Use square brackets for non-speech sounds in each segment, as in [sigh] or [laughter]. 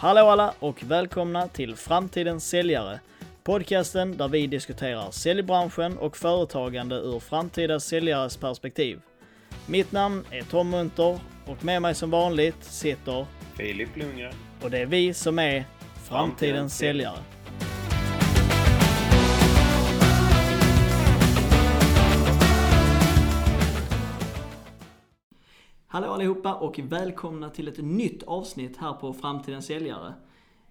Hallå alla och välkomna till Framtidens säljare. Podcasten där vi diskuterar säljbranschen och företagande ur framtida säljares perspektiv. Mitt namn är Tom Munter och med mig som vanligt sitter Filip Lundgren. och det är vi som är Framtidens säljare. Hallå allihopa och välkomna till ett nytt avsnitt här på Framtidens säljare.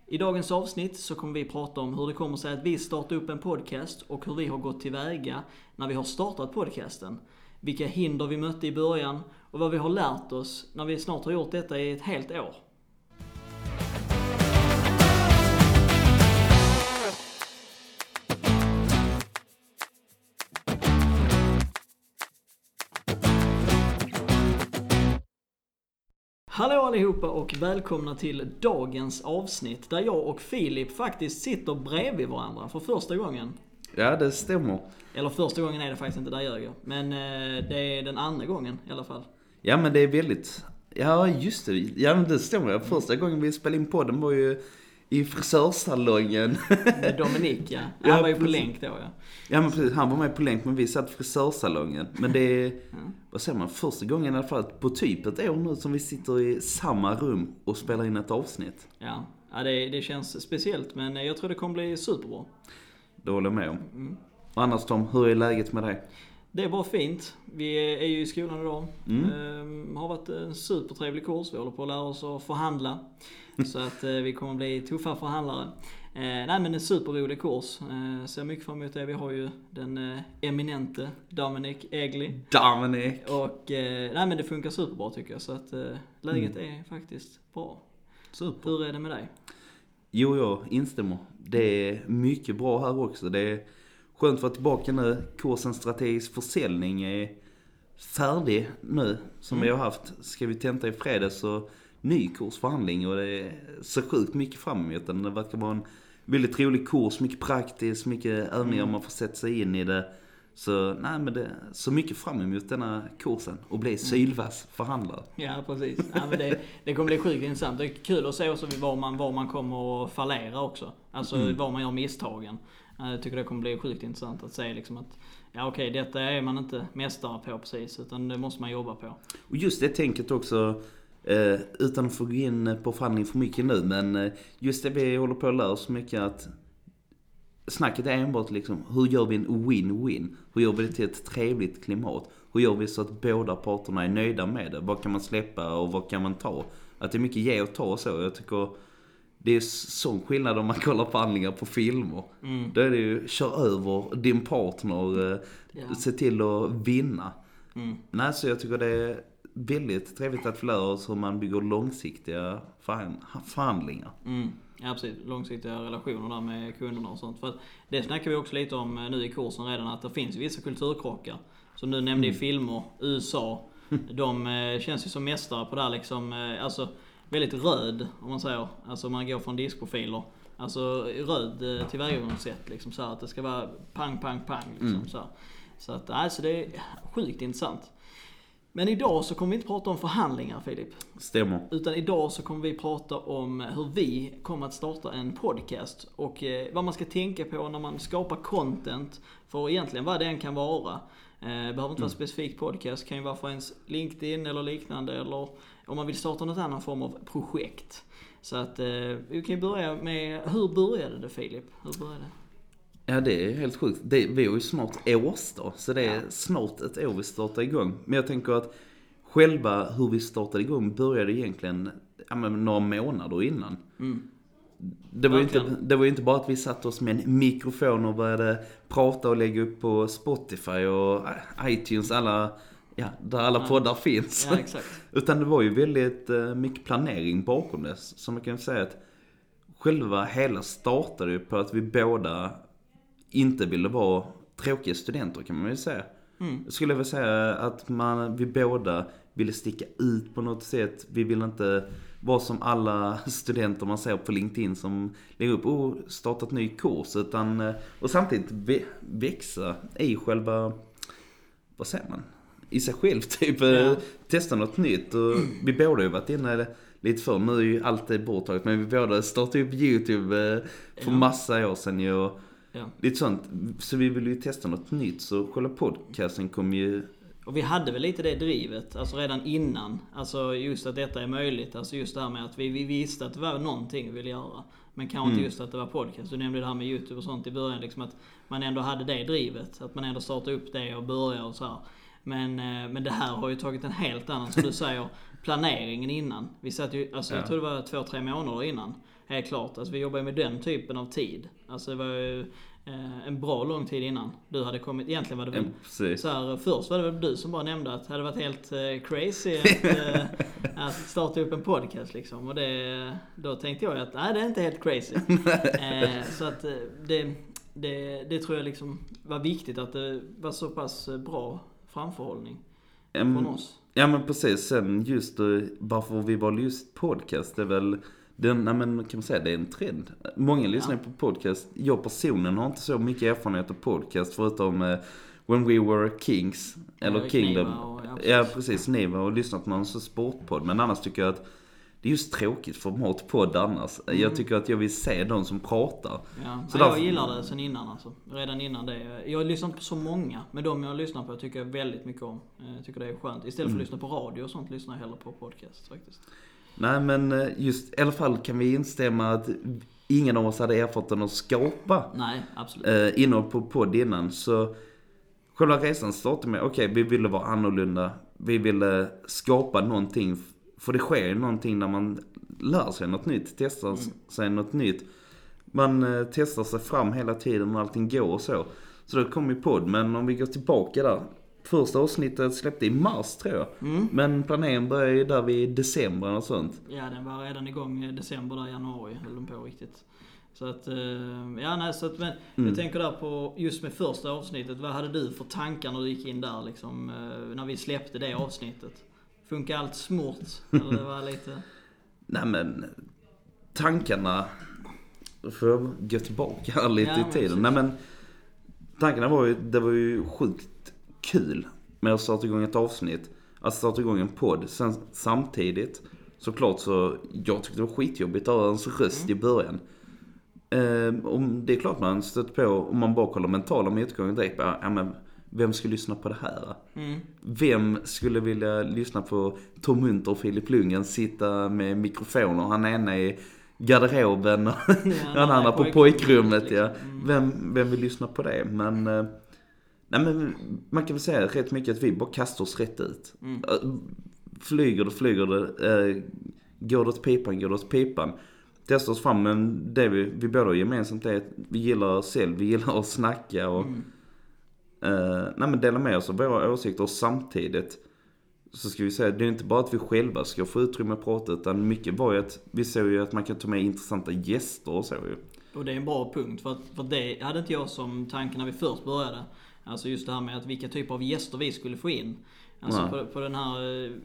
I dagens avsnitt så kommer vi prata om hur det kommer sig att vi startar upp en podcast och hur vi har gått tillväga när vi har startat podcasten. Vilka hinder vi mötte i början och vad vi har lärt oss när vi snart har gjort detta i ett helt år. Hallå allihopa och välkomna till dagens avsnitt där jag och Filip faktiskt sitter bredvid varandra för första gången. Ja, det stämmer. Eller första gången är det faktiskt inte, där ljög jag. Men eh, det är den andra gången i alla fall. Ja, men det är väldigt... Ja, just det. Ja, men det stämmer. Första gången vi spelade in podden var ju i frisörsalongen. Med Dominik ja. [laughs] Ja, Han var ju på precis. länk då ja. Ja, men precis. Han var med på länk, men vi satt i frisörsalongen. Men det är, [laughs] vad säger man, första gången i alla fall på typ ett år nu som vi sitter i samma rum och spelar in ett avsnitt. Ja, ja det, det känns speciellt men jag tror det kommer bli superbra. Det håller jag med om. Och annars Tom, hur är läget med dig? Det är bara fint. Vi är ju i skolan idag. Ehm, har varit en supertrevlig kurs. Vi håller på att lära oss att förhandla. Så [laughs] att eh, vi kommer bli tuffa förhandlare. Eh, nej men en superrolig kurs. Eh, ser mycket fram emot det. Vi har ju den eh, eminente Dominic Egli. Dominic. Och eh, nej men det funkar superbra tycker jag. Så att eh, läget är faktiskt bra. Super. Hur är det med dig? Jo, jag instämmer. Det är mycket bra här också. Det är skönt att vara tillbaka nu. Kursen strategisk försäljning är färdig nu, som vi har haft. Ska vi tenta i fredags så ny kursförhandling och det är så sjukt mycket fram emot den. Det verkar vara en väldigt rolig kurs, mycket praktiskt, mycket övningar man får sätta sig in i det. Så, nej men det, så mycket fram emot denna kursen och bli sylvass förhandlare. Ja precis. Ja, men det, det kommer bli sjukt intressant. Det är kul att se också var man, var man kommer att fallera också. Alltså var man gör misstagen. Eh, jag tycker det kommer bli sjukt intressant att se liksom att Ja okej, detta är man inte mästare på precis. Utan det måste man jobba på. Och just det tänket också, eh, utan att få gå in på förhandling för mycket nu, men eh, just det vi håller på att lära oss mycket att snacket är enbart liksom, hur gör vi en win-win? Hur gör vi det till ett trevligt klimat? Hur gör vi så att båda parterna är nöjda med det? Vad kan man släppa och vad kan man ta? Att det är mycket ge och ta och så. Jag tycker det är sån skillnad om man kollar förhandlingar på filmer. Då är det ju, kör över din partner, eh, Ja. se till att vinna. Mm. Nej, så jag tycker det är väldigt trevligt att oss hur man bygger långsiktiga förhand- förhandlingar. Mm. Ja precis, långsiktiga relationer där med kunderna och sånt. För att det snackar vi också lite om eh, nu i kursen redan, att det finns vissa kulturkrockar. Som du nämnde i filmer, USA. De eh, känns ju som mästare på det här liksom, alltså väldigt röd om man säger. Alltså man går från diskprofiler. Alltså röd eh, tillvägagångssätt liksom så här, att det ska vara pang, pang, pang liksom så här. Så att, alltså det är sjukt intressant. Men idag så kommer vi inte prata om förhandlingar Filip. Stämmer. Utan idag så kommer vi prata om hur vi kommer att starta en podcast och eh, vad man ska tänka på när man skapar content för egentligen vad det än kan vara. Eh, behöver inte vara specifik podcast, kan ju vara för ens LinkedIn eller liknande eller om man vill starta något annan form av projekt. Så att eh, vi kan ju börja med, hur började det Filip? Hur började det? Ja, det är helt sjukt. Det, vi har ju snart årsdag, så det är Ja. snart ett år vi startar igång. Men jag tänker att själva hur vi startade igång började egentligen ja, men några månader innan. Det var, ju inte, det var inte bara att vi satte oss med en mikrofon och började prata och lägga upp på Spotify och iTunes, alla, ja, där alla poddar finns. Ja exakt. [laughs] Utan det var ju väldigt eh, mycket planering bakom det. Så man kan säga att själva hela startade ju på att vi båda inte ville vara tråkiga studenter kan man väl säga. Jag skulle vilja säga att man, vi båda ville sticka ut på något sätt. Vi ville inte vara som alla [laughs] studenter man ser på LinkedIn som lägger upp och startat ny kurs. Utan, eh, och samtidigt vä- växa i själva, vad säger man? I sig själv [laughs] typ. Ja. eh, Testa något nytt. Och vi båda har ju varit inne lite för. Nu är ju allt det borttaget. Men vi båda startade upp YouTube eh, för Ja. massa år sedan ju. och Ja. Lite sånt. Så vi vill ju testa något nytt. Så själva podcasten kom ju... Och vi hade väl lite det drivet, alltså redan innan. Alltså just att detta är möjligt. Alltså just det här med att vi, vi visste att det var någonting vi ville göra. Men kanske inte just att det var podcast. Du nämnde det här med YouTube och sånt i början. Liksom att man ändå hade det drivet. Att man ändå startade upp det och började och så här. Men, eh, men det här har ju tagit en helt annan, som du säger, planeringen innan. Vi satt ju, alltså Ja. jag tror det var två, tre månader innan. Helt klart. Alltså vi jobbade med den typen av tid. Alltså det var ju eh, en bra lång tid innan. Du hade kommit, egentligen var det väl Ja, så här, först var det väl du som bara nämnde att det hade varit helt eh, crazy att, [laughs] eh, att starta upp en podcast liksom. Och det, då tänkte jag att nej det är inte helt crazy. [laughs] eh, så att eh, det, det, det tror jag liksom var viktigt att det var så pass bra framförhållning Em, från oss. Ja men precis, sen just eh, varför vi valde just podcast det är väl den, nej men kan man säga det är en trend. Många lyssnar på podcast. Jag personligen har inte så mycket erfarenhet av podcast förutom eh, When We Were Kings. Eller Ja, Kingdom. Och- ja, ja precis. precis, Niva och lyssnat på någon så sportpodd. Men annars tycker jag att det är just tråkigt format podd annars. Jag tycker att jag vill se de som pratar. Ja, Så ja, jag gillar det sen innan alltså. Redan innan det. Jag har lyssnat på så många, men de jag lyssnar på tycker jag väldigt mycket om. Eh, Jag tycker det är skönt. Istället för att lyssna på radio och sånt lyssnar jag hellre på podcast faktiskt. Nej men eh, just i alla fall kan vi instämma att ingen av oss hade erfarenheten att skapa Nej, absolut. eh, innehåll på podd innan. Så själva resan startade med, okej vi ville vara annorlunda. Vi ville skapa någonting. För det sker ju någonting när man lär sig något nytt, testar sig något nytt. Man eh, testar sig fram hela tiden och allting går och så. Så då kom ju podd, men om vi går tillbaka där. Första avsnittet släppte i mars tror jag. Men planeringen började ju där vid december och sånt. Ja, den var redan igång i december, där, januari höll den på riktigt. Så att, eh, ja nej, så att, men jag tänker där på, just med första avsnittet, vad hade du för tankar när du gick in där liksom, eh, när vi släppte det avsnittet? Funkar allt smort? [laughs] Eller det var lite... Nej men, tankarna, får jag gå tillbaka här lite Ja, i tiden. Nej men, tankarna var ju, det var ju sjukt kul med att starta igång ett avsnitt. Att starta igång en podd. Sen samtidigt, såklart så, jag tyckte det var skitjobbigt att höra ens röst i början. Eh, om det är klart man stött på, om man bara kollar mentala motgångar direkt, bara, ja men vem ska lyssna på det här? Mm. Vem skulle vilja lyssna på Tom Munter och Filip Lundgren sitta med mikrofoner? Han ena i garderoben och [laughs] den andra på pojkrummet. Ja. liksom. Vem, vem vill lyssna på det? Men, eh, nej men man kan väl säga rätt mycket att vi bara kastar oss rätt ut. Mm. Eh, Flyger det, flyger det. eh, Går det åt pipan, går det åt pipan. Testar oss fram, men det vi, vi båda gemensamt är att vi gillar oss själv, vi gillar att snacka och Mm. Eh, nej men dela med oss av våra åsikter och samtidigt så ska vi säga, det är inte bara att vi själva ska få utrymme att prata utan mycket var ju att vi såg ju att man kan ta med intressanta gäster och så ju. Och det är en bra punkt, för, att, för det hade inte jag som tanke när vi först började. Alltså just det här med att vilka typer av gäster vi skulle få in. Alltså på, på den här,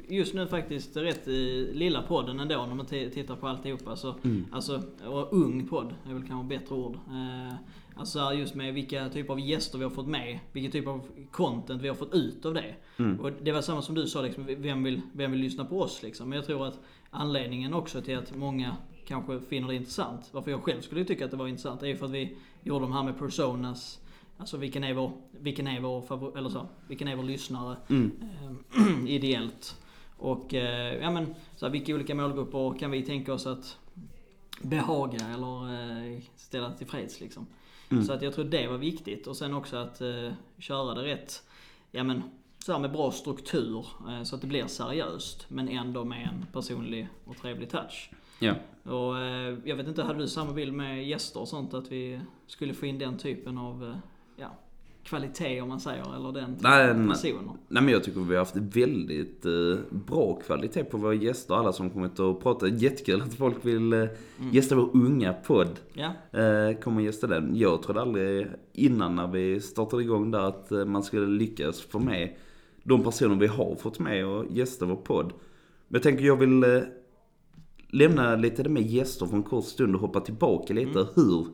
just nu faktiskt rätt lilla podden ändå när man tittar på alltihopa. Så, Alltså, och ung podd är väl kanske bättre ord. Eh, alltså just med vilka typer av gäster vi har fått med. Vilken typ av content vi har fått ut av det. Och det var samma som du sa, liksom, vem, vill, vem vill lyssna på oss liksom? Men jag tror att anledningen också till att många kanske finner det intressant. Varför jag själv skulle tycka att det var intressant är ju för att vi gjorde de här med personas. Alltså vilken är vår, vilken är vår favor, eller så, vilken är vör lyssnare eh, [clears throat] ideellt. Och eh, ja men, så här, vilka olika målgrupper kan vi tänka oss att behaga eller eh, ställa tillfreds liksom. Så att jag tror det var viktigt. Och sen också att eh, köra det rätt, ja men, så här med bra struktur. Eh, så att det blir seriöst. Men ändå med en personlig och trevlig touch. Ja. Och eh, jag vet inte, hade du samma bild med gäster och sånt? Att vi skulle få in den typen av eh, ja, kvalitet om man säger, eller den Nej, av nej. personer? Nej men jag tycker vi har haft väldigt eh, bra kvalitet på våra gäster, alla som kommit och pratat. Jättekul att folk vill eh, gästa vår unga podd. Ja, Eh, kommer gästa den. Jag trodde aldrig innan när vi startade igång där att eh, man skulle lyckas få med de personer vi har fått med och gästa vår podd. Men jag tänker jag vill eh, lämna lite det med gäster för en kort stund och hoppa tillbaka lite. Hur,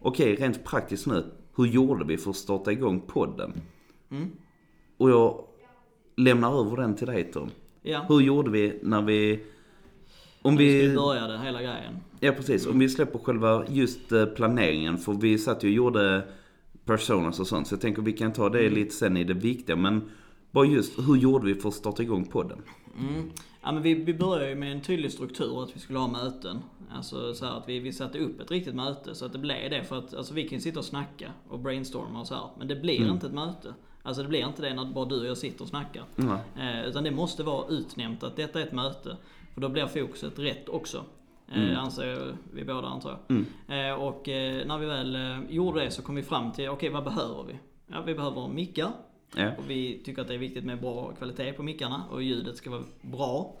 okej rent praktiskt nu, hur gjorde vi för att starta igång podden? Mm. Och jag lämnar över den till dig Tom. ja. Hur gjorde vi när vi Om vi... vi, vi började hela grejen. ja precis, om vi släpper själva just eh, planeringen. För vi satt ju och gjorde personas och sånt. Så jag tänker vi kan ta det Mm. lite sen i det viktiga. Men bara just, hur gjorde vi för att starta igång podden? Mm. Ja, men vi, vi började ju med en tydlig struktur att vi skulle ha möten. Alltså så att vi, vi satte upp ett riktigt möte så att det blev det. För att alltså, vi kan ju sitta och snacka och brainstorma och så här. Men det blir Mm. inte ett möte. Alltså det blir inte det när bara du och jag sitter och snackar. Ja. Eh, utan det måste vara utnämnt att detta är ett möte. För då blir fokuset rätt också. Eh, Mm. Anser vi båda antar jag. Eh, och eh, när vi väl gjorde det så kom vi fram till, okej vad behöver vi? Ja, vi behöver mickar. Ja. Och vi tycker att det är viktigt med bra kvalitet på mickarna och ljudet ska vara bra.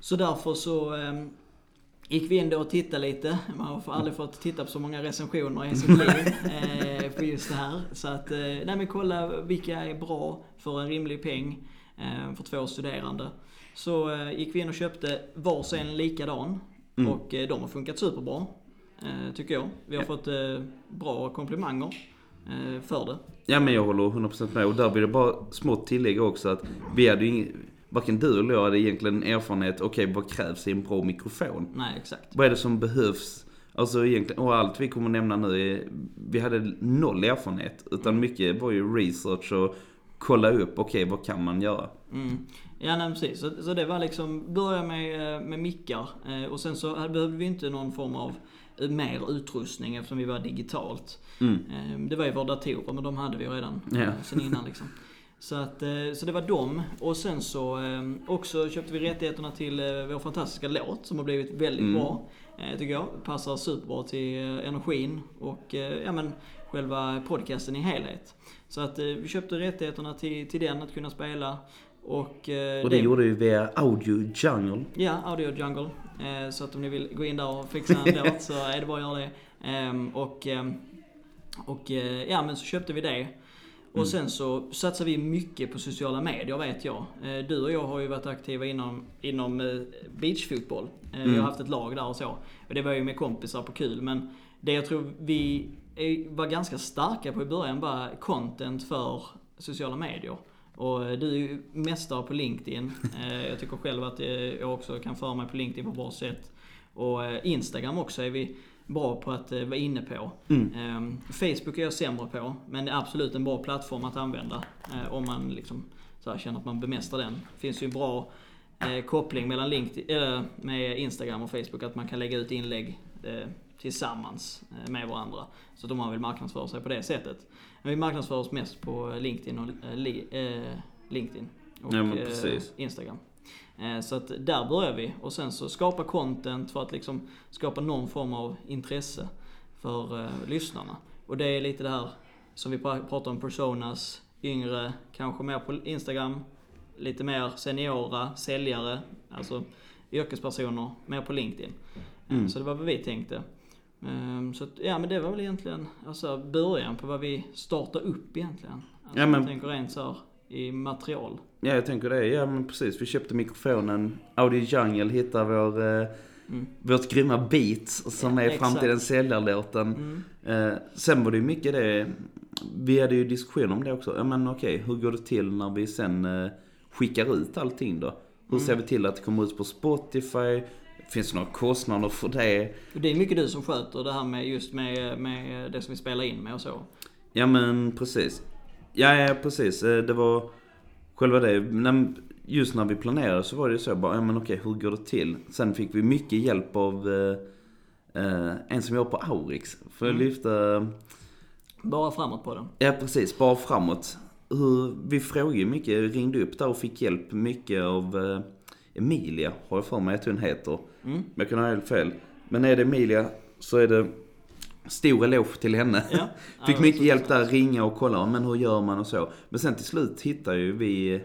Så därför så eh, gick vi in då och tittade lite. Man har aldrig fått titta på så många recensioner i sitt liv eh, på just det här. Så att, eh, nej men kolla vilka är bra för en rimlig peng eh, för två studerande. Så eh, gick vi in och köpte varsin likadan. Mm. Och eh, de har funkat superbra. Eh, tycker jag. Vi har fått eh, bra komplimanger för det. Ja men jag håller 100% med och där blir det bara smått tillägg också att vi hade ju ing- Varken du eller jag hade egentligen erfarenhet, okej vad krävs i en bra mikrofon? Nej, exakt. Vad är det som behövs? Alltså egentligen, och allt vi kommer nämna nu är, vi hade noll erfarenhet. Utan mycket var ju research och kolla upp, okej vad kan man göra? Mm. Ja, nej, precis. Så, så det var liksom, börja med, eh, med mickar. Eh, och sen så här behövde vi inte någon form av eh, mer utrustning eftersom vi var digitalt. Mm. Eh, det var ju våra datorer, men de hade vi ju redan Ja. eh, sen innan liksom. Så, att, eh, så det var dem. Och sen så eh, också köpte vi rättigheterna till eh, vår fantastiska låt som har blivit väldigt Mm. bra. Tycker jag. Passar superbra till energin och ja, men, själva podcasten i helhet. Så att vi köpte rättigheterna till, till den att kunna spela. Och, Och det gjorde vi via Audio Jungle. Ja, Audio Jungle. Eh, så att om ni vill gå in där och fixa en [laughs] låt så är det bara att göra det. Ehm, och ehm, och eh, ja, men så köpte vi det. Och sen så satsar vi mycket på sociala medier vet jag. Eh, Du och jag har ju varit aktiva inom, inom beachfotboll. Eh, Vi har haft ett lag där och så. Och det var ju med kompisar på kul. Men det jag tror vi var ganska starka på i början var content för sociala medier. Och eh, du är ju mästare på LinkedIn. Eh, Jag tycker själv att eh, jag också kan föra mig på LinkedIn på bra sätt. Och Instagram också är vi bra på att vara inne på. Ehm, Facebook är jag sämre på, men det är absolut en bra plattform att använda om man liksom så känner att man bemästrar den. Det finns ju en bra koppling mellan LinkedIn, eller med Instagram och Facebook, att man kan lägga ut inlägg tillsammans med varandra. Så de har väl marknadsför sig på det sättet. Men vi marknadsför oss mest på LinkedIn och, eh, eh, LinkedIn och Ja, eh. Instagram. Eh, Så att där börjar vi och sen så skapa content för att liksom skapa någon form av intresse för eh, lyssnarna. Och det är lite det här som vi pra- pratar om personas, yngre, kanske mer på Instagram, lite mer seniora, säljare, alltså yrkespersoner, mer på LinkedIn. Eh, Mm. Så det var vad vi tänkte. Ehm, Så att, ja men det var väl egentligen alltså, början på vad vi startar upp egentligen. Alltså, Ja, men- Jag tänker rent så här i material. Ja, jag tänker det. Ja, men precis. Vi köpte mikrofonen. Audio Jungle hittade vår, eh, Mm. vårt grymma beat som Ja, är exakt. framtidens säljarlåten. Mm. Eh, sen var det ju mycket det, vi hade ju diskussion om det också. Ja men okej, hur går det till när vi sen eh, skickar ut allting då? Hur ser vi till att det kommer ut på Spotify? Finns det några kostnader för det? Det är mycket du som sköter det här med just med, med det som vi spelar in med och så. Ja men precis. Ja, ja precis. Eh, Det var själva det. Just när vi planerade så var det ju så bara, ja men okej hur går det till? Sen fick vi mycket hjälp av eh, eh, en som jobbar på Aurix. För att Mm. lyfta Bara framåt på den. Ja precis, bara framåt. Hur, vi frågade mycket, ringde upp där och fick hjälp mycket av eh, Emilia, har jag för mig att hon heter. Mm. Men jag kan ha helt fel. Men är det Emilia så är det stor eloge till henne. Ja. [laughs] Fick Ja, mycket hjälp där, ringa och kolla, men hur gör man och så. Men sen till slut hittade ju vi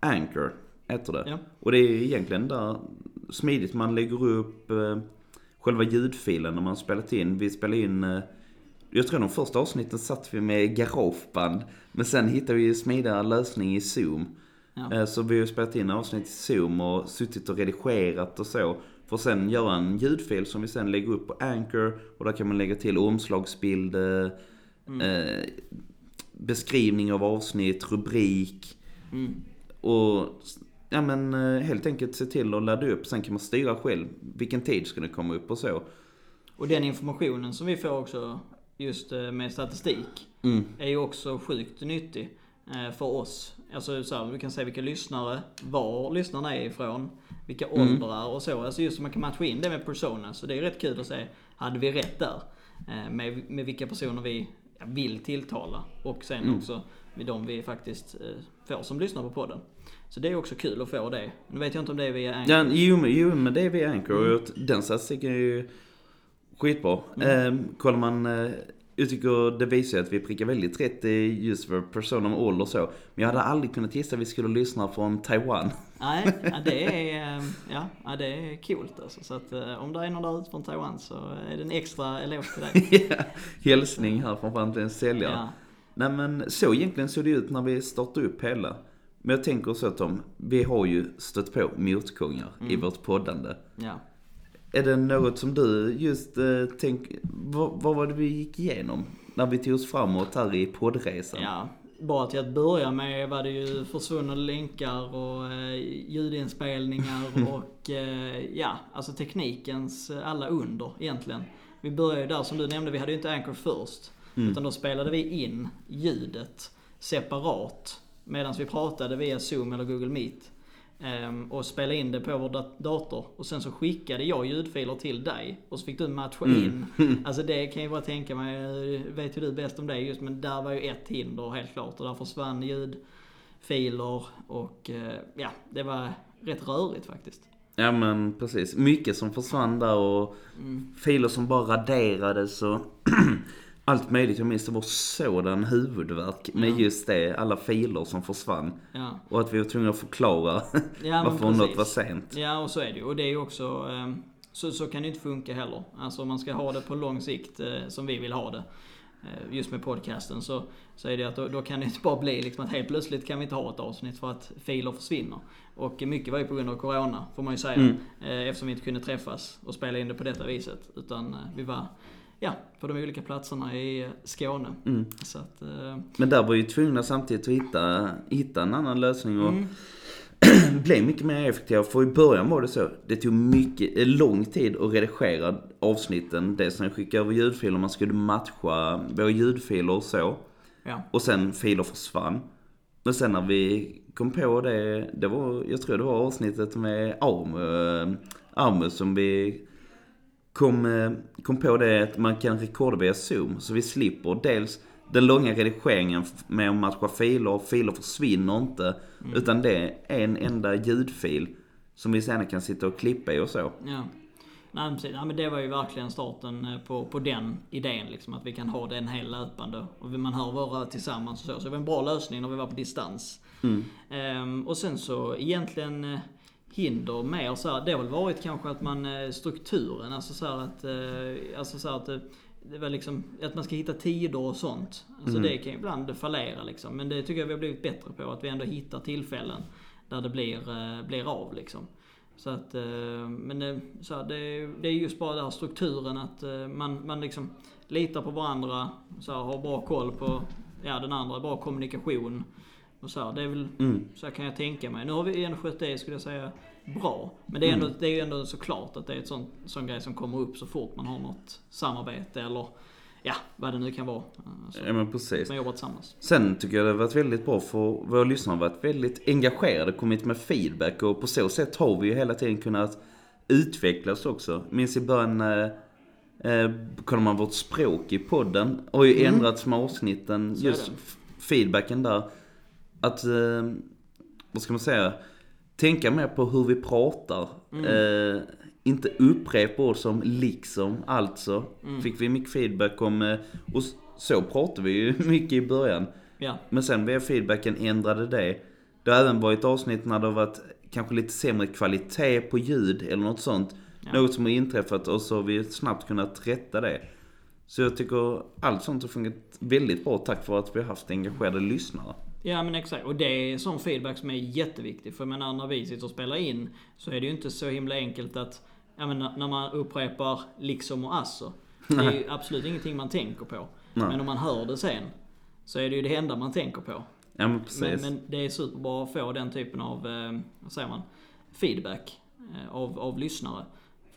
Anchor, heter det. Ja. Och det är egentligen där smidigt, man lägger upp eh, själva ljudfilen när man spelat in. Vi spelade in, eh, jag tror de första avsnitten satt vi med garageband. Men sen hittade vi ju smidigare lösning i Zoom. Ja. Eh, Så vi har spelat in avsnitt i Zoom och suttit och redigerat och så. För att sen göra en ljudfil som vi sen lägger upp på Anchor. Och där kan man lägga till omslagsbild, eh, eh, beskrivning av avsnitt, rubrik. Mm. Och ja men eh, helt enkelt se till att ladda upp. Sen kan man styra själv. Vilken tid ska det komma upp och så. Och den informationen som vi får också just eh, med statistik Mm. är ju också sjukt nyttig eh, för oss. Alltså så här, vi kan se vilka lyssnare, var lyssnarna är ifrån, vilka Mm. åldrar och så. Alltså just så man kan matcha in det med persona. Så det är rätt kul att se, hade vi rätt där? Eh, Med, med vilka personer vi vill tilltala. Och sen Mm. också med de vi faktiskt eh, får som lyssnar på podden. Så det är också kul att få det. Nu vet jag inte om det är via Anchor. Ja, jo, men- jo men det är via Anchor och den statistiken är ju skitbra. Eh, kollar man, eh, jag tycker det visar ju att vi prickar väldigt rätt just för persona med ålder och så. Men jag hade aldrig kunnat gissa att vi skulle lyssna från Taiwan. Nej, [laughs] det är, eh, ja, det är coolt alltså. Så att eh, om det är någon där ute från Taiwan så är det en extra eloge till dig. [laughs] Ja, Hälsning här från framtidens säljare. Ja. Nej men så egentligen såg det ut när vi startade upp hela. Men jag tänker så att Tom, vi har ju stött på motgångar i vårt poddande. Ja. Är det något som du just eh, tänk, vad, vad var det vi gick igenom när vi tog oss framåt här i poddresan? ja, bara till att börja med var det ju försvunna länkar och eh, ljudinspelningar [laughs] och eh, ja, alltså teknikens eh, alla under egentligen. Vi började ju där som du nämnde, vi hade ju inte Anchor först. Utan då spelade vi in ljudet separat medan vi pratade via Zoom eller Google Meet. Ehm, och spelade in det på vår dat- dator. Och sen så skickade jag ljudfiler till dig. Och så fick du matcha in. [laughs] Alltså det kan jag bara tänka mig, eh, vet ju du bäst om det just. Men där var ju ett hinder helt klart. Och där försvann ljudfiler. Och eh, ja, det var rätt rörigt faktiskt. Ja men precis. Mycket som försvann där och filer som bara raderades och [clears throat] allt möjligt. Jag minns det var sådan huvudvärk med just det. Alla filer som försvann. Ja, Och att vi var tvungna att förklara [laughs] ja varför precis. något var sent. Ja, och så är det ju. Och det är ju också... ehm, Så, så kan det inte funka heller. Alltså om man ska ha det på lång sikt eh, som vi vill ha det. eh, Just med podcasten så, så är det att då, då kan det inte bara bli liksom att helt plötsligt kan vi inte ha ett avsnitt för att filer försvinner. Och mycket var ju på grund av Corona, får man ju säga. Mm. eh, Eftersom vi inte kunde träffas och spela in det på detta viset. Utan vi var, ja, på de olika platserna i eh, Skåne. Mm. Så att, eh, Men där var ju tvungna samtidigt att hitta, hitta en annan lösning och mm, [clears throat] blev mycket mer effektiva. För i början var det så, det tog mycket, eh, lång tid att redigera avsnitten. Dels när jag skickade över ljudfiler, man skulle matcha våra ljudfiler och så. ja. Och sen filer försvann. Men sen när vi kom på det, det var, jag tror det var avsnittet med Arm, Armus som vi kom, eh, kom på det att man kan rekorda via Zoom. Så vi slipper dels den långa redigeringen med att matcha filer, filer försvinner inte. Utan det är en enda ljudfil som vi sen kan sitta och klippa i och så. Ja. Nej, precis. Nej, men det var ju verkligen starten eh, på, på den idén. Liksom, att vi kan ha den helt löpande. Och man hör våra tillsammans och så. Så det var en bra lösning när vi var på distans. Ehm, och sen så egentligen eh, hinder mer så här, Det har väl varit kanske att man eh, strukturen, alltså så att, eh, alltså så att det, det var liksom, att man ska hitta tider och sånt. Alltså det kan ju ibland fallera liksom. Men det tycker jag vi har blivit bättre på. Att vi ändå hittar tillfällen där det blir, eh, blir av liksom. Så att, eh, men det, så här, det, det är just bara den här strukturen att eh, man, man liksom litar på varandra, så här, har bra koll på ja, den andra, bra kommunikation. Och så här, det är väl, så här kan jag tänka mig. Nu har vi ändå skött det, skulle jag säga, bra. Men det är, ändå, det är ju ändå såklart att det är ett sånt, sån grej som kommer upp så fort man har något samarbete eller ja, vad det nu kan vara. Alltså, Ja men precis. man jobbar tillsammans. Sen tycker jag det har varit väldigt bra för våra lyssnare har varit väldigt engagerade, kommit med feedback och på så sätt har vi ju hela tiden kunnat utvecklas också. Minns i början eh, kollar man vårt språk i podden har ju ändrats med avsnitten, Så just feedbacken där. Att, eh, vad ska man säga, tänka mer på hur vi pratar. Eh, inte upprepa ord som liksom, alltså. Fick vi mycket feedback om, eh, och så pratade vi ju [laughs] mycket i början. Ja, Men sen via feedbacken ändrade det. Det har även varit avsnitt när det har varit kanske lite sämre kvalitet på ljud eller något sånt. Ja. Något som har inträffat och så har vi snabbt kunnat rätta det. Så jag tycker allt sånt har fungerat väldigt bra tack vare att vi har haft engagerade lyssnare. Ja men exakt. Och det är sån feedback som är jätteviktig. För menar när vi sitter och spelar in så är det ju inte så himla enkelt att, jag menar, när man upprepar liksom och alltså. Det är ju absolut ingenting man tänker på. Nej. Men om man hör det sen så är det ju det enda man tänker på. Ja men Men, men det är superbra att få den typen av, eh, vad säger man, feedback eh, av, av lyssnare.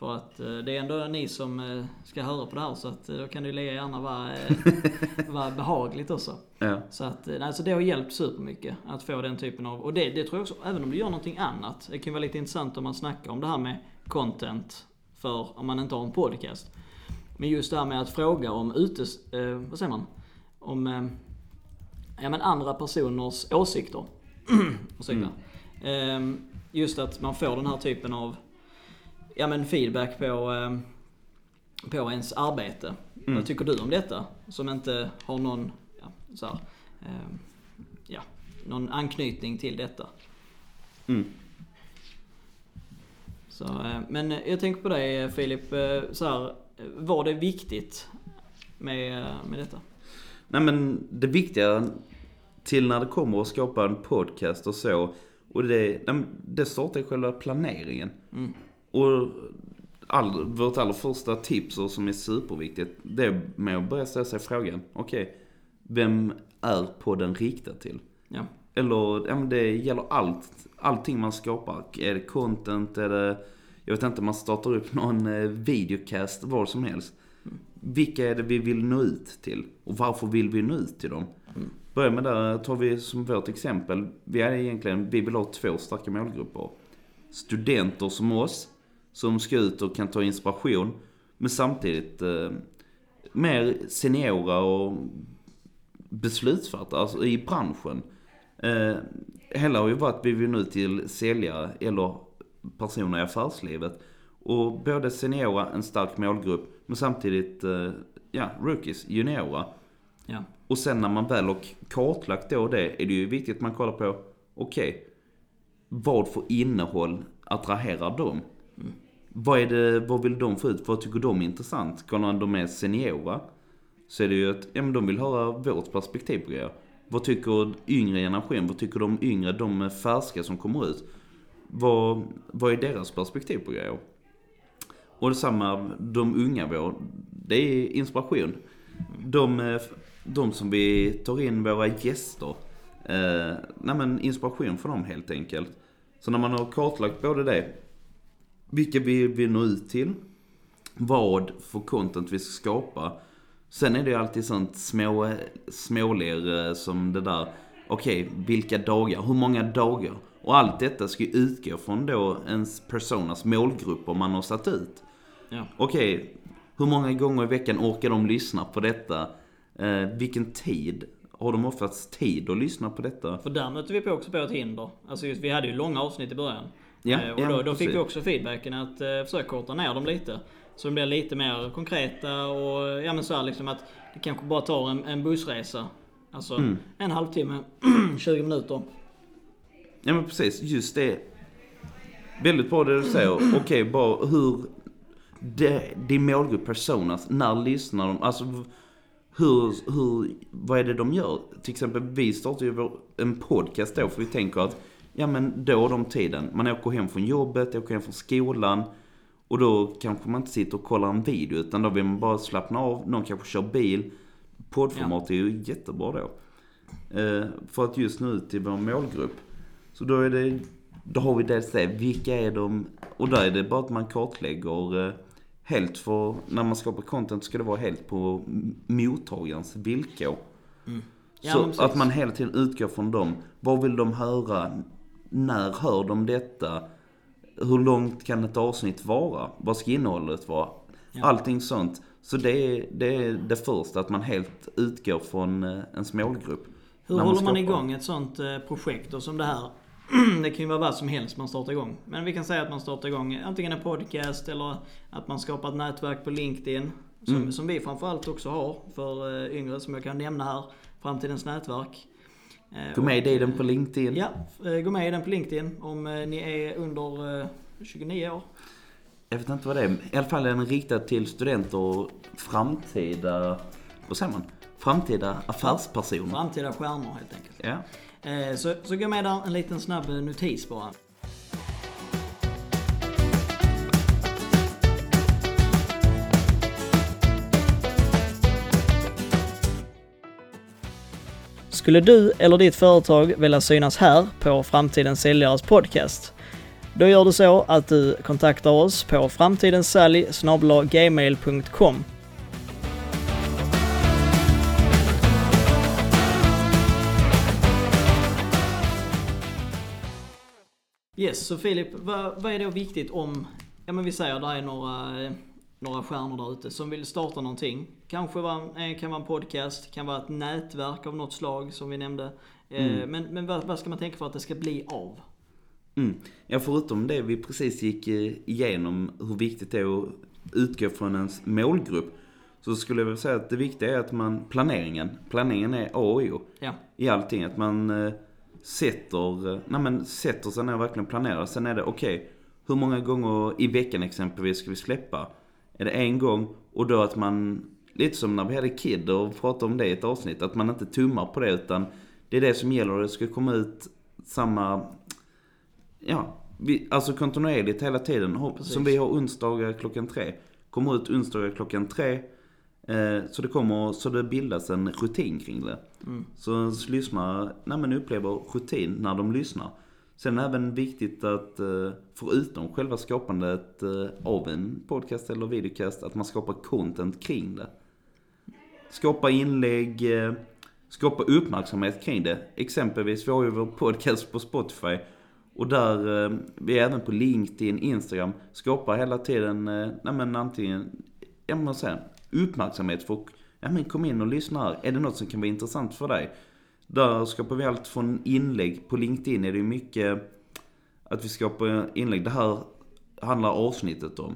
För att eh, det är ändå ni som eh, ska höra på det här så att eh, då kan det lika gärna vara, [laughs] vara behagligt också. Ja. Så att, alltså det har hjälpt supermycket att få den typen av, och det, det tror jag också, även om du gör någonting annat. Det kan vara lite intressant om man snackar om det här med content för om man inte har en podcast. Men just det här med att fråga om utes, eh, vad säger man? Om eh, ja, men andra personers åsikter. [clears throat] Ursäkta. Eh, just att man får den här typen av ja, men feedback på, eh, på ens arbete. Vad tycker du om detta? Som inte har någon, ja, så här, eh, ja, någon anknytning till detta. Mm. Så, eh, men jag tänker på dig Filip, eh, så här, var det viktigt med, eh, med detta? Nej men det viktiga till när det kommer att skapa en podcast och så. Och det, det startar själva planeringen. Mm. Och all, vårt allra första tips och som är superviktigt. Det är med att börja ställa sig frågan. Okej, vem är podden riktad till? Ja. Eller, ja men det gäller allt. Allting man skapar. Är det content, är det... Jag vet inte, man startar upp någon eh, videocast, vad som helst. Vilka är det vi vill nå ut till? Och varför vill vi nå ut till dem? Börja med där, tar vi som vårt exempel. Vi är egentligen, vi vill ha två starka målgrupper. Studenter som oss, som ska ut och kan ta inspiration. Men samtidigt eh, mer seniora och beslutsfattare alltså i branschen. Eh, hela har ju varit vi vill nu till säljare eller personer i affärslivet. Och både seniora, en stark målgrupp, men samtidigt eh, ja, rookies, juniora. Ja. Och sen när man väl har kartlagt då det, är det ju viktigt att man kollar på, okej, vad för innehåll attraherar dem? Vad, är det, vad vill de få ut? Vad tycker de är intressant? Kollar de är seniora, så är det ju att, ja men de vill höra vårt perspektiv på grejer. Vad tycker yngre generation? Vad tycker de yngre, de färska som kommer ut? Vad, vad är deras perspektiv på grejer? Och detsamma, de unga vår, det är inspiration. De, de som vi tar in, våra gäster, eh, nej men inspiration för dem helt enkelt. Så när man har kartlagt både det, vilka vi vill nå ut till, vad för content vi ska skapa. Sen är det ju alltid sånt små, småler eh, som det där, okej, vilka dagar, hur många dagar? Och allt detta ska ju utgå från då ens personas målgrupper man har satt ut. Ja. Okej, hur många gånger i veckan orkar de lyssna på detta? Eh, vilken tid? Har de oftast tid att lyssna på detta? För där mötte vi på också på ett hinder. Alltså just, vi hade ju långa avsnitt i början. Ja, Eh, och ja, då, då fick vi också feedbacken att eh, försöka korta ner dem lite. Så de blir lite mer konkreta och ja men så här liksom att det kanske bara tar en, en bussresa. Alltså Mm. en halvtimme, [clears throat] 20 minuter. Ja men precis, just det. Väldigt bra det du säger. [clears throat] Okej, bara hur... Det, din målgrupp personas, när lyssnar de? Alltså hur, hur, vad är det de gör? Till exempel vi startar ju en podcast då för vi tänker att ja men då de tiden. Man åker hem från jobbet, åker hem från skolan. Och då kanske man inte sitter och kollar en video utan då vill man bara slappna av. Någon kanske kör bil. Poddformat är ju jättebra då. Eh, för att just nå ut till vår målgrupp. Så då är det, då har vi dels det, vilka är de? Och där är det bara att man kartlägger eh, helt för, när man skapar content ska det vara helt på mottagarens villkor. Ja, men så att man hela tiden utgår från dem. Vad vill de höra? När hör de detta? Hur långt kan ett avsnitt vara? Vad ska innehållet vara? Ja. Allting sånt. Så det är, det är det första, att man helt utgår från eh, ens målgrupp. Hur när håller man skapar. igång ett sånt eh, projekt och som det här? [clears throat] det kan ju vara vad som helst man startar igång. Men vi kan säga att man startar igång antingen en podcast eller att man skapar ett nätverk på LinkedIn. Som, Mm. som vi framförallt också har för eh, yngre som jag kan nämna här. Framtidens nätverk. Gå med i den eh, på LinkedIn. Ja, eh, gå med i den på LinkedIn om eh, ni är under eh, 29 år. Jag vet inte vad det är. I alla fall är den riktad till studenter och framtida, vad säger man? Framtida affärspersoner. Framtida stjärnor helt enkelt. Ja. Så, så gå med där, en liten snabb notis bara. Skulle du eller ditt företag vilja synas här på Framtidens Säljares podcast? Då gör du så att du kontaktar oss på framtidenssalg.gmail.com Yes, så Filip, vad, vad är då viktigt om, ja men vi säger det är några, eh, några stjärnor där ute som vill starta någonting. Kanske var, eh, kan vara en podcast, kan vara ett nätverk av något slag som vi nämnde. Eh, Mm. Men, men vad, vad ska man tänka för att det ska bli av? Mm. Ja, förutom det vi precis gick eh, igenom, hur viktigt det är att utgå från ens målgrupp. Så skulle jag vilja säga att det viktiga är att man, planeringen, planeringen är A och O Ja, i allting. Att man sätter, nej men sätter sig ner och verkligen planerar. Sen är det okej, hur många gånger i veckan exempelvis ska vi släppa? Är det en gång? Och då att man, lite som när vi hade Kid och pratade om det i ett avsnitt, att man inte tummar på det utan det är det som gäller. Det ska komma ut samma, ja, vi, alltså kontinuerligt hela tiden. Precis. Som vi har onsdagar klockan tre. Kommer ut onsdagar klockan tre. Eh, så det kommer, så det bildas en rutin kring det. mm. Så lyssnare nej, men upplever rutin när de lyssnar. Sen är det även viktigt att, eh, förutom själva skapandet eh, av en podcast eller videocast, att man skapar content kring det. Skapa inlägg, eh, skapa uppmärksamhet kring det. Exempelvis, vi har ju vår podcast på Spotify. Och där, vi är även på LinkedIn, Instagram, skapar hela tiden, nej men antingen, ja men säga, uppmärksamhet för, ja men kom in och lyssna här. Är det något som kan vara intressant för dig? Där skapar vi allt från inlägg. På LinkedIn är det ju mycket att vi skapar inlägg. Det här handlar avsnittet om.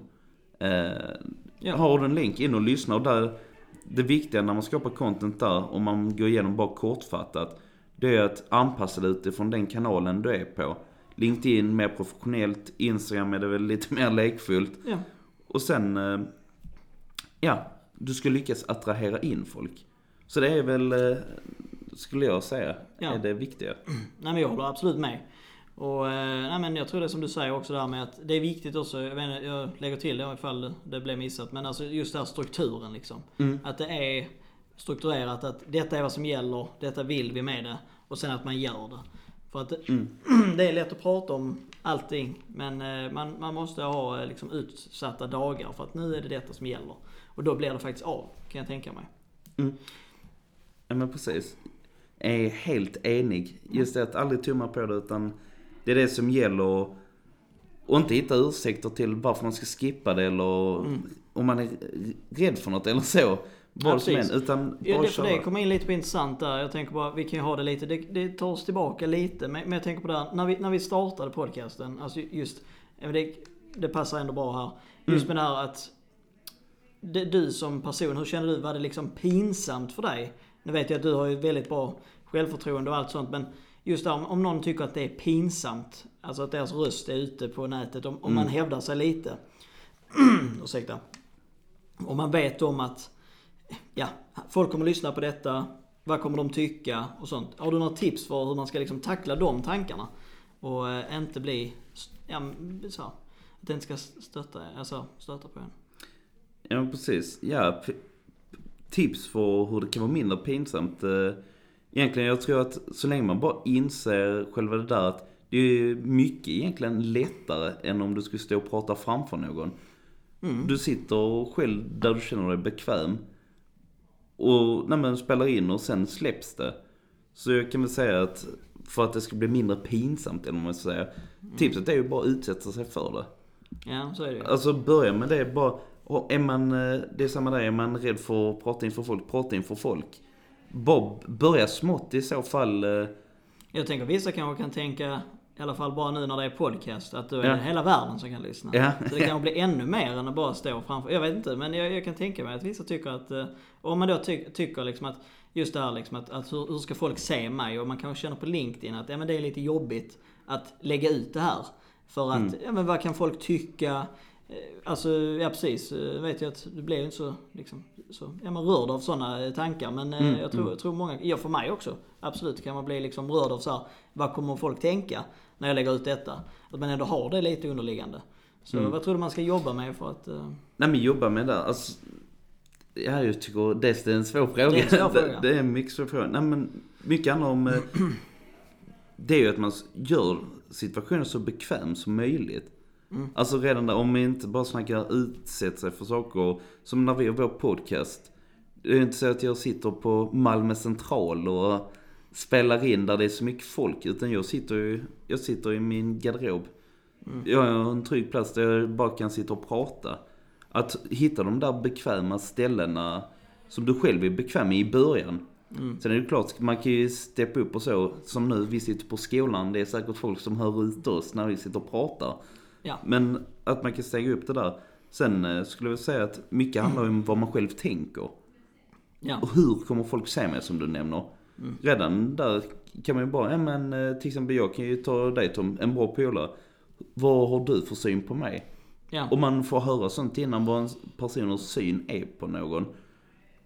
Eh. Har du en länk, in och lyssna. Och där, det viktiga när man skapar content där, om man går igenom bara kortfattat, det är att anpassa det utifrån den kanalen du är på. LinkedIn mer professionellt, Instagram är det väl lite [laughs] mer lekfullt. ja. Och sen, eh, ja, du ska lyckas attrahera in folk. Så det är väl, eh, skulle jag säga, Ja. är det viktiga. [clears throat] Nej men jag håller absolut med. Och eh, nej, men jag tror det som du säger också där med att det är viktigt också, jag, vet, jag lägger till det ifall det blev missat, men alltså just den här strukturen liksom. Mm. Att det är strukturerat, att detta är vad som gäller, detta vill vi med det. Och sen att man gör det. För att det- Mm. [clears throat] det är lätt att prata om allting, men eh, man, man måste ha eh, liksom utsatta dagar för att nu är det detta som gäller. Och då blir det faktiskt av, kan jag tänka mig. Ja men precis. Är helt enig. Just det att aldrig tumma på det utan det är det som gäller. Och inte hitta ursäkter till varför man ska skippa det eller om man är rädd för något eller så. Vad Ja, som än. Utan Ja, bara det, för det köra. kommer in lite på intressant där. Jag tänker bara, vi kan ju ha det lite, det, det tar oss tillbaka lite. Men, men jag tänker på det här, när vi, när vi startade podcasten, alltså just, ja, det, det passar ändå bra här. Just med det här att, det, du som person, hur kände du? Var det liksom pinsamt för dig? Nu vet jag att du har ju väldigt bra självförtroende och allt sånt, men just där, om, om någon tycker att det är pinsamt, alltså att deras röst är ute på nätet, om, om man hävdar sig lite. [clears throat] Ursäkta. Och man vet om att ja, folk kommer lyssna på detta. Vad kommer de tycka och sånt. Har du några tips för hur man ska liksom tackla de tankarna? Och eh, inte bli, ja, så, här, att det inte ska stötta, alltså, stöta på en. Ja precis. Ja, tips för hur det kan vara mindre pinsamt. eh, Egentligen, jag tror att så länge man bara inser själva det där att det är mycket egentligen lättare än om du skulle stå och prata framför någon. Du sitter själv där du känner dig bekväm. Och när man spelar in och sen släpps det. Så jag kan väl säga att för att det ska bli mindre pinsamt, eller vad man ska säga. Tipset är ju bara att utsätta sig för det. Ja, så är det. Alltså börja med det bara. Och är man, eh, det är samma där, är man rädd för att prata inför folk, prata inför folk. Bara börja smått i så fall. eh, Jag tänker vissa kanske kan tänka, i alla fall bara nu när det är podcast, att då är Ja. det hela världen som kan lyssna. Ja. Så det kanske blir ännu mer än att bara stå framför. Jag vet inte, men jag, jag kan tänka mig att vissa tycker att, eh, om man då ty, tycker liksom att, just det här liksom att, att hur, hur ska folk se mig? Och man kanske känner på LinkedIn att, ja men det är lite jobbigt att lägga ut det här. För att, ja men vad kan folk tycka? Eh, Alltså, ja precis. Jag vet ju att du blir ju inte så, liksom, så ja, men rörd av sådana tankar. Men eh, jag, tror, jag tror många, ja för mig också, absolut kan man bli liksom rörd av så här, vad kommer folk tänka när jag lägger ut detta? Att man ändå har det lite underliggande. Så vad tror du man ska jobba med för att... eh, Nej men jobba med det. Alltså, Ja, jag tycker det är en svår fråga. Det är en svår [laughs] fråga. Det, det är en mycket svår fråga. Nej, men mycket handlar om... eh, [clears throat] Det är ju att man gör situationen så bekväm som möjligt. Mm. Alltså redan där, om vi inte bara snackar utsätta sig för saker. Som när vi har vår podcast. Det är inte så att jag sitter på Malmö central och spelar in där det är så mycket folk. Utan jag sitter ju, jag sitter i min garderob. Jag har en trygg plats där jag bara kan sitta och prata. Att hitta de där bekväma ställena som du själv är bekväm med i början. Sen är det klart, man kan ju steppa upp och så. Som nu, vi sitter på skolan. Det är säkert folk som hör ut oss när vi sitter och pratar. Ja. Men att man kan stega upp det där. Sen eh, skulle jag säga att mycket handlar om vad man själv tänker. Ja. Och hur kommer folk se mig som du nämner? Redan där kan man ju bara, ja men eh, till exempel jag kan ju ta dig Tom, en bra polare. Vad har du för syn på mig? Ja. Om man får höra sånt innan vad en persons syn är på någon.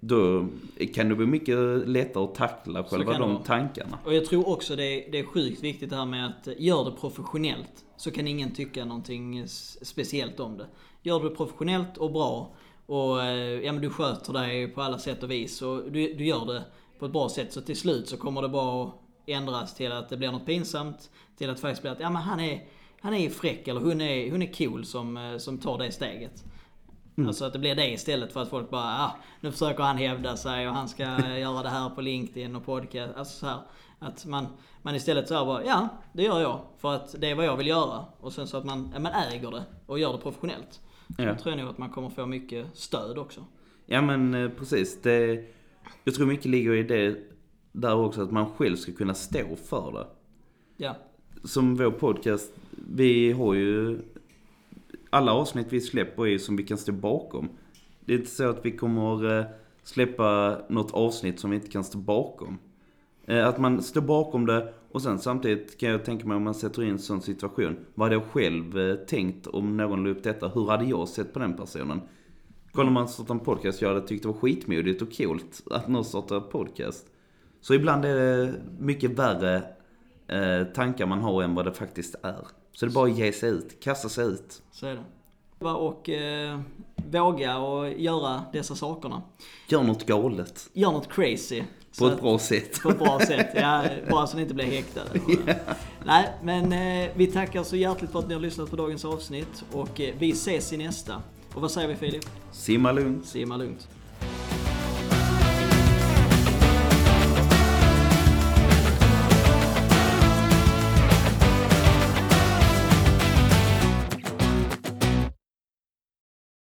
Då kan det bli mycket lättare att tackla själva de tankarna. Och jag tror också det är, det är sjukt viktigt det här med att gör det professionellt. Så kan ingen tycka någonting speciellt om det. Gör det professionellt och bra. Och eh, ja, men du sköter dig på alla sätt och vis. Och du, du gör det på ett bra sätt. Så till slut så kommer det bara att ändras till att det blir något pinsamt. Till att faktiskt bli att ja, men han är, han är fräck eller hon är, hon är cool som, eh, som tar det steget. Alltså att det blir det istället för att folk bara ah, nu försöker han hävda sig och han ska [laughs] göra det här på LinkedIn och podcast. Alltså så här, att man, man istället så här bara, ja det gör jag för att det är vad jag vill göra. Och sen så att man, ja, man äger det och gör det professionellt. Ja. Då tror jag nog att man kommer få mycket stöd också. Ja men eh, precis. Det, jag tror mycket ligger i det där också att man själv ska kunna stå för det. Ja, Som vår podcast, vi har ju alla avsnitt vi släpper är ju som vi kan stå bakom. Det är inte så att vi kommer eh, släppa något avsnitt som vi inte kan stå bakom. Eh, att man står bakom det och sen samtidigt kan jag tänka mig om man sätter in en sån situation. Vad hade jag själv eh, tänkt om någon la upp detta? Hur hade jag sett på den personen? Kollar man startar en podcast, jag hade tyckt det var skitmodigt och coolt att någon startar en podcast. Så ibland är det mycket värre eh, tankar man har än vad det faktiskt är. Så det är bara att ge sig ut, kasta sig ut. så är det. Och eh, våga och göra dessa sakerna. Gör något galet. Gör något crazy. På ett bra sätt. På ett bra [laughs] sätt, ja. Bara så ni inte blir häktade. [laughs] Nej, men eh, vi tackar så hjärtligt för att ni har lyssnat på dagens avsnitt. Och eh, vi ses i nästa. Och vad säger vi Filip? Simma lugnt. Simma lugnt.